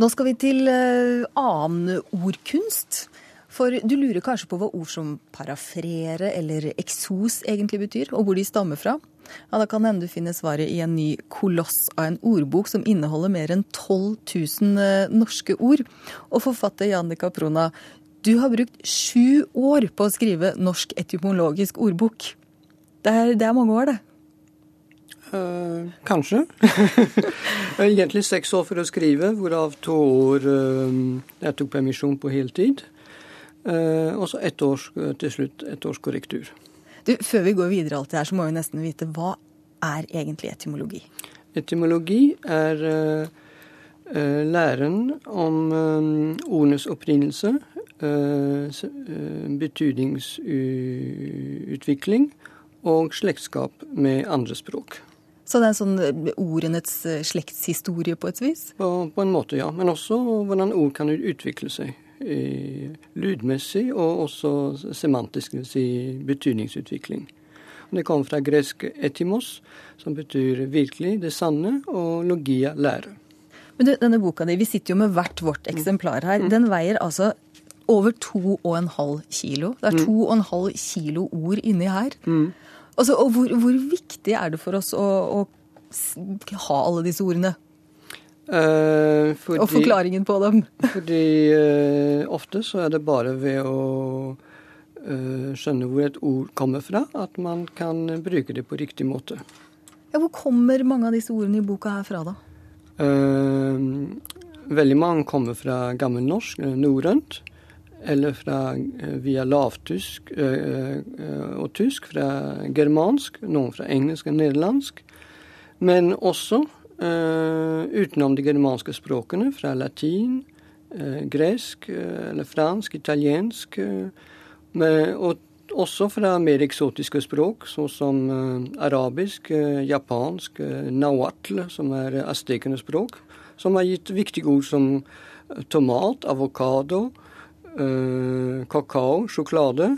Nå skal vi til uh, annen ordkunst. For du lurer kanskje på hva ord som parafrere eller eksos egentlig betyr, og hvor de stammer fra? Ja, Da kan hende du finner svaret i en ny koloss av en ordbok som inneholder mer enn 12 000 uh, norske ord. Og forfatter Jannika Prona, du har brukt sju år på å skrive norsk etymologisk ordbok. Det er, det er mange år, det. Uh, kanskje. Egentlig seks år for å skrive, hvorav to år uh, jeg tok permisjon på heltid. Uh, og så ett års, til slutt et års korrektur. Du, Før vi går videre alt det her, så må vi nesten vite hva er egentlig etymologi? Etymologi er læren om ordenes opprinnelse, betydningsutvikling og slektskap med andre språk. Så det er sånn eh, ordenes eh, slektshistorie på et vis? På, på, en måte, ja. Men også hvordan ord kan utvikle seg. lydmessig og også semantisk, dvs. Si betydningsutvikling. Det kommer fra gresk etimos, som betyr virkelig, det sanne, og logia, lære. Men du, denne boka di, Vi sitter jo med hvert vårt eksemplar her. Mm. Den veier altså over to og en halv kilo. Det er mm. to og en halv kilo ord inni her. Mm. Altså, og hvor, hvor, viktig er det for oss å, å ha alle disse ordene? Eh, fordi, og forklaringen på dem? fordi eh, ofte så er det bare ved å eh, skjønne hvor et ord kommer fra, at man kan bruke det på riktig måte. Ja, hvor kommer mange av disse ordene i boka her fra, da? veldig mange kommer fra gammelnorsk, norrønt eller fra, eh, via lavtysk eh, eh, og tysk, fra germansk, noen fra engelsk og nederlandsk. Men også utenom de germanske språkene, fra latin, gresk eller fransk, italiensk. og også fra mer eksotiske språk, såsom som arabisk, japansk, nahuatl, som er aztekenes språk, som har gitt viktige ord som tomat, avokado, øh, kakao, sjokolade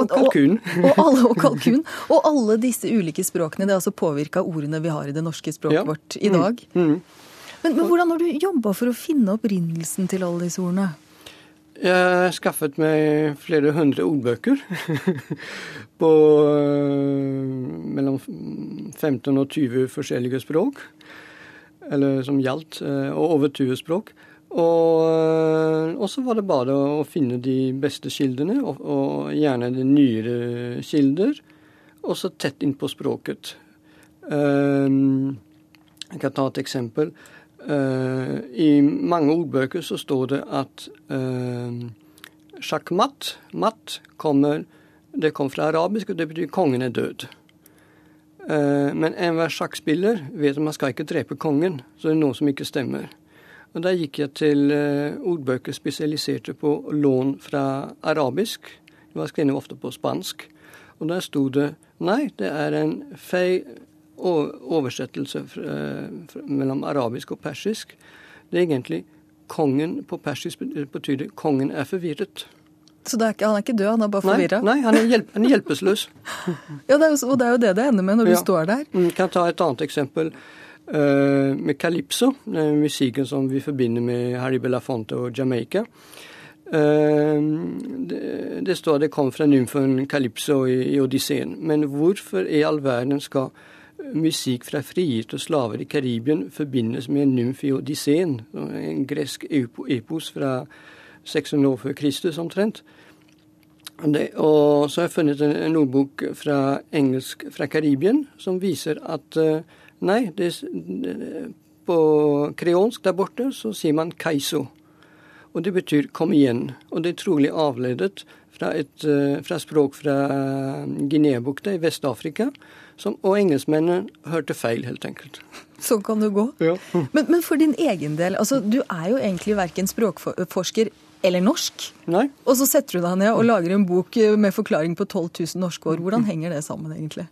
og kalkun. Og, og, alle, og kalkun. Og alle disse ulike språkene. Det er altså påvirka ordene vi har i det norske språket ja. vårt i dag. Mm. Mm. Men, men, hvordan har du jobba for å finne opprinnelsen til alle disse ordene? Jeg har skaffet meg flere hundre ordbøker. på øh, mellom 15 og 20 forskjellige språk. Eller som gjaldt. Øh, og over 20 språk. Og, og, så var det bare å finne de beste kildene, og, og gjerne de nyere kilder. Og så tett inn på språket. Um, jeg kan ta et eksempel. Uh, I mange ordbøker så står det at uh, sjakkmatt, matt, kommer Det kom fra arabisk, og det betyr 'kongen er død'. Uh, men enhver sjakkspiller vet at man skal ikke drepe kongen, så det er noe som ikke stemmer. Og Da gikk jeg til uh, ordbøker spesialiserte på lån fra arabisk. Det var skrevet ofte på spansk. Og der sto det nei, det er en feil oversettelse fra, mellom arabisk og persisk. Det er egentlig kongen på persisk betyr det kongen er forvirret. Så er ikke, han er ikke død, han er bare forvirra? Nei, nei, han er, hjelp, han er hjelpeløs. ja, det er jo, og det er jo det det ender med når ja. du står der. Jeg mm, kan ta et annet eksempel. Uh, med calypso, den musikken som vi forbinder med Harry Belafonte og Jamaica. Uh, det, står det kom fra nymfen calypso i, i Odysseen. Men hvorfor i all verden skal musikk fra frigitte slaver i Karibien forbindes med en nymf i Odysseen? En gresk epos fra 600 år før Kristus omtrent. Det, og så har jeg funnet en, en ordbok fra engelsk fra Karibien som viser at uh, Nei, det, på kreolsk der borte så sier man 'kaiso'. Og det betyr 'kom igjen'. Og det er trolig avledet fra, et, eh, fra språk fra Guinea-bukta i Vest-Afrika. Og engelskmennene hørte feil, helt enkelt. Sånn kan det gå. Ja. Men, men, for din egen del, altså du er jo egentlig verken språkforsker eller norsk. Nei. Og så setter du deg ned og lager en bok med forklaring på 12 000 norske år. Hvordan henger det sammen, egentlig?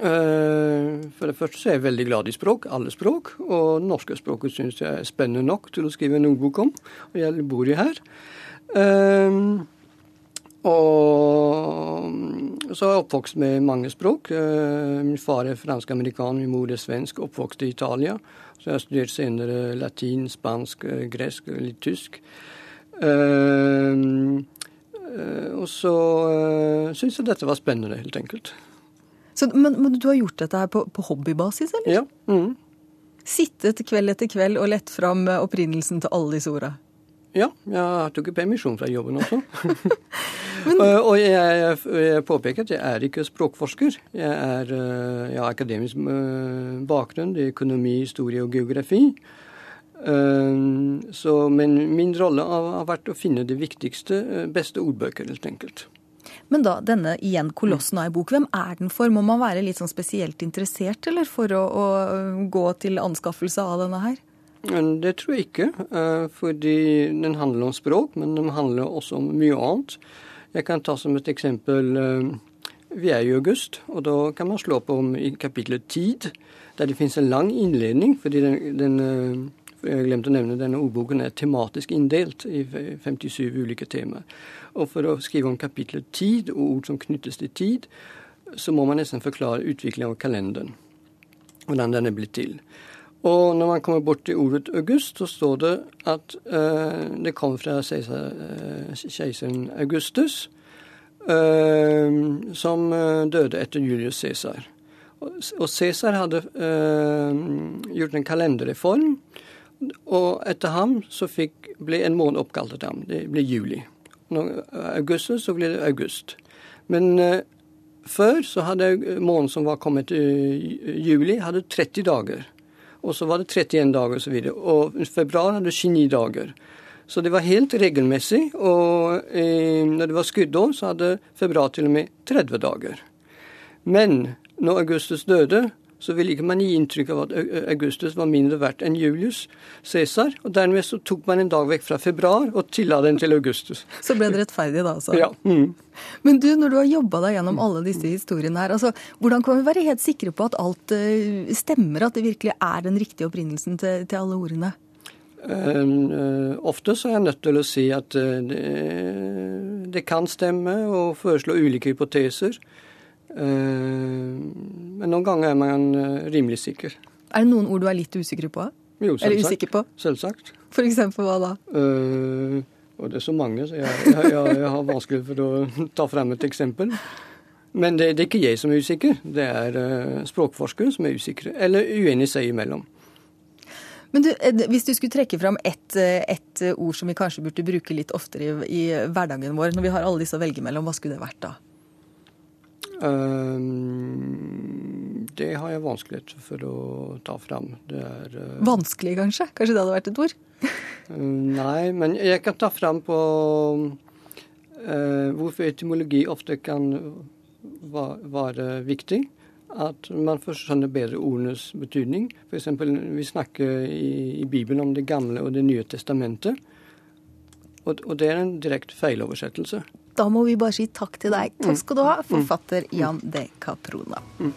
Eh, for det første så er jeg veldig glad i språk, alle språk. Og norske språket syns jeg er spennende nok til å skrive en ordbok om. Og jeg bor jo her. Um, og så er jeg oppvokst med mange språk. Uh, min far er fransk-amerikaner, min mor er svensk, oppvokst i Italia. Så jeg har studert senere latin, spansk, gresk litt tysk. Og så syns jeg dette var spennende, helt enkelt. Så, men, men, du har gjort dette her på, på hobbybasis, eller? Ja. Mm. Sittet kveld etter kveld og lett fram opprinnelsen til alle disse orda? Ja, jeg tok permisjon fra jobben også. Men... og jeg, jeg, påpeker at jeg er ikke språkforsker. Jeg, er, jeg har akademisk bakgrunn. Er økonomi, historie og geografi. Så, men min rolle har vært å finne de viktigste, beste ordbøker, helt enkelt. Men da, denne igjen kolossen av ei bok, hvem er den for? Må man være litt sånn spesielt interessert, eller for å, å gå til anskaffelse av denne her? Det tror jeg ikke, fordi den handler om språk, men den handler også om mye annet. Jeg kan ta som et eksempel Vi er i august, og da kan man slå på om i kapitlet Tid, der det finnes en lang innledning, fordi den, den jeg glemte å nevne, denne ordboken er tematisk inndelt i 57 ulike temaer. Og for å skrive om kapitlet tid og ord som knyttes til tid, så må man nesten forklare utviklingen av kalenderen. Hvordan den er blitt til. Og når man kommer bort til ordet august, så står det at uh, det kom fra keiseren Augustus, uh, som døde etter Julius Cæsar. Og Cæsar hadde uh, gjort en kalenderreform og etter ham så fikk, ble en måned oppkalt etter ham. Det ble juli. Når augustus, så ble det august. Men uh, før så hadde måneden som var kommet i juli, hadde 30 dager. Og så var det 31 dager osv. Og, og februar hadde 29 dager. Så det var helt regelmessig. Og uh, når det var skuddår, så hadde februar til og med 30 dager. Men når Augustus døde, så ville ikke man gi inntrykk av at Augustus var mindre verdt enn Julius Cæsar. Og dermed så tok man en dag vekk fra februar og tilla den til Augustus. Så ble det rettferdig da, altså? Ja. Mm. Men du, når du har jobba deg gjennom alle disse historiene her, altså, hvordan kan vi være helt sikre på at alt uh, stemmer, at det virkelig er den riktige opprinnelsen til, til alle ordene? Uh, ofte så er jeg nødt til å si at uh, det, det, kan stemme, og foreslå ulike hypoteser. Men noen ganger er man rimelig sikker. Er det noen ord du er litt usikker på? Jo, selvsagt. Eller usikker på? Selvsagt. For eksempel hva da? Uh, og det er så mange, så jeg, jeg, jeg, jeg har vanskelig for å ta frem et eksempel. Men det, det, er ikke jeg som er usikker, det er uh, språkforskere som er usikre. Eller uenige seg imellom. Men du, Hvis du skulle trekke fram ett et ord som vi kanskje burde bruke litt oftere i, i hverdagen vår, når vi har alle disse å velge mellom, hva skulle det vært da? Um, det har jeg vanskeligheter for å ta fram. Det er uh, Vanskelig, kanskje? Kanskje det hadde vært et ord? uh, nei, men jeg kan ta fram på uh, hvorfor etymologi ofte kan være viktig. At man skjønner bedre ordenes betydning. F.eks. vi snakker i, i Bibelen om Det gamle og Det nye testamentet. Og, og det er en direkte feiloversettelse. Da må vi bare si takk til deg. Takk skal du ha, forfatter Jan de Caprona. Mm.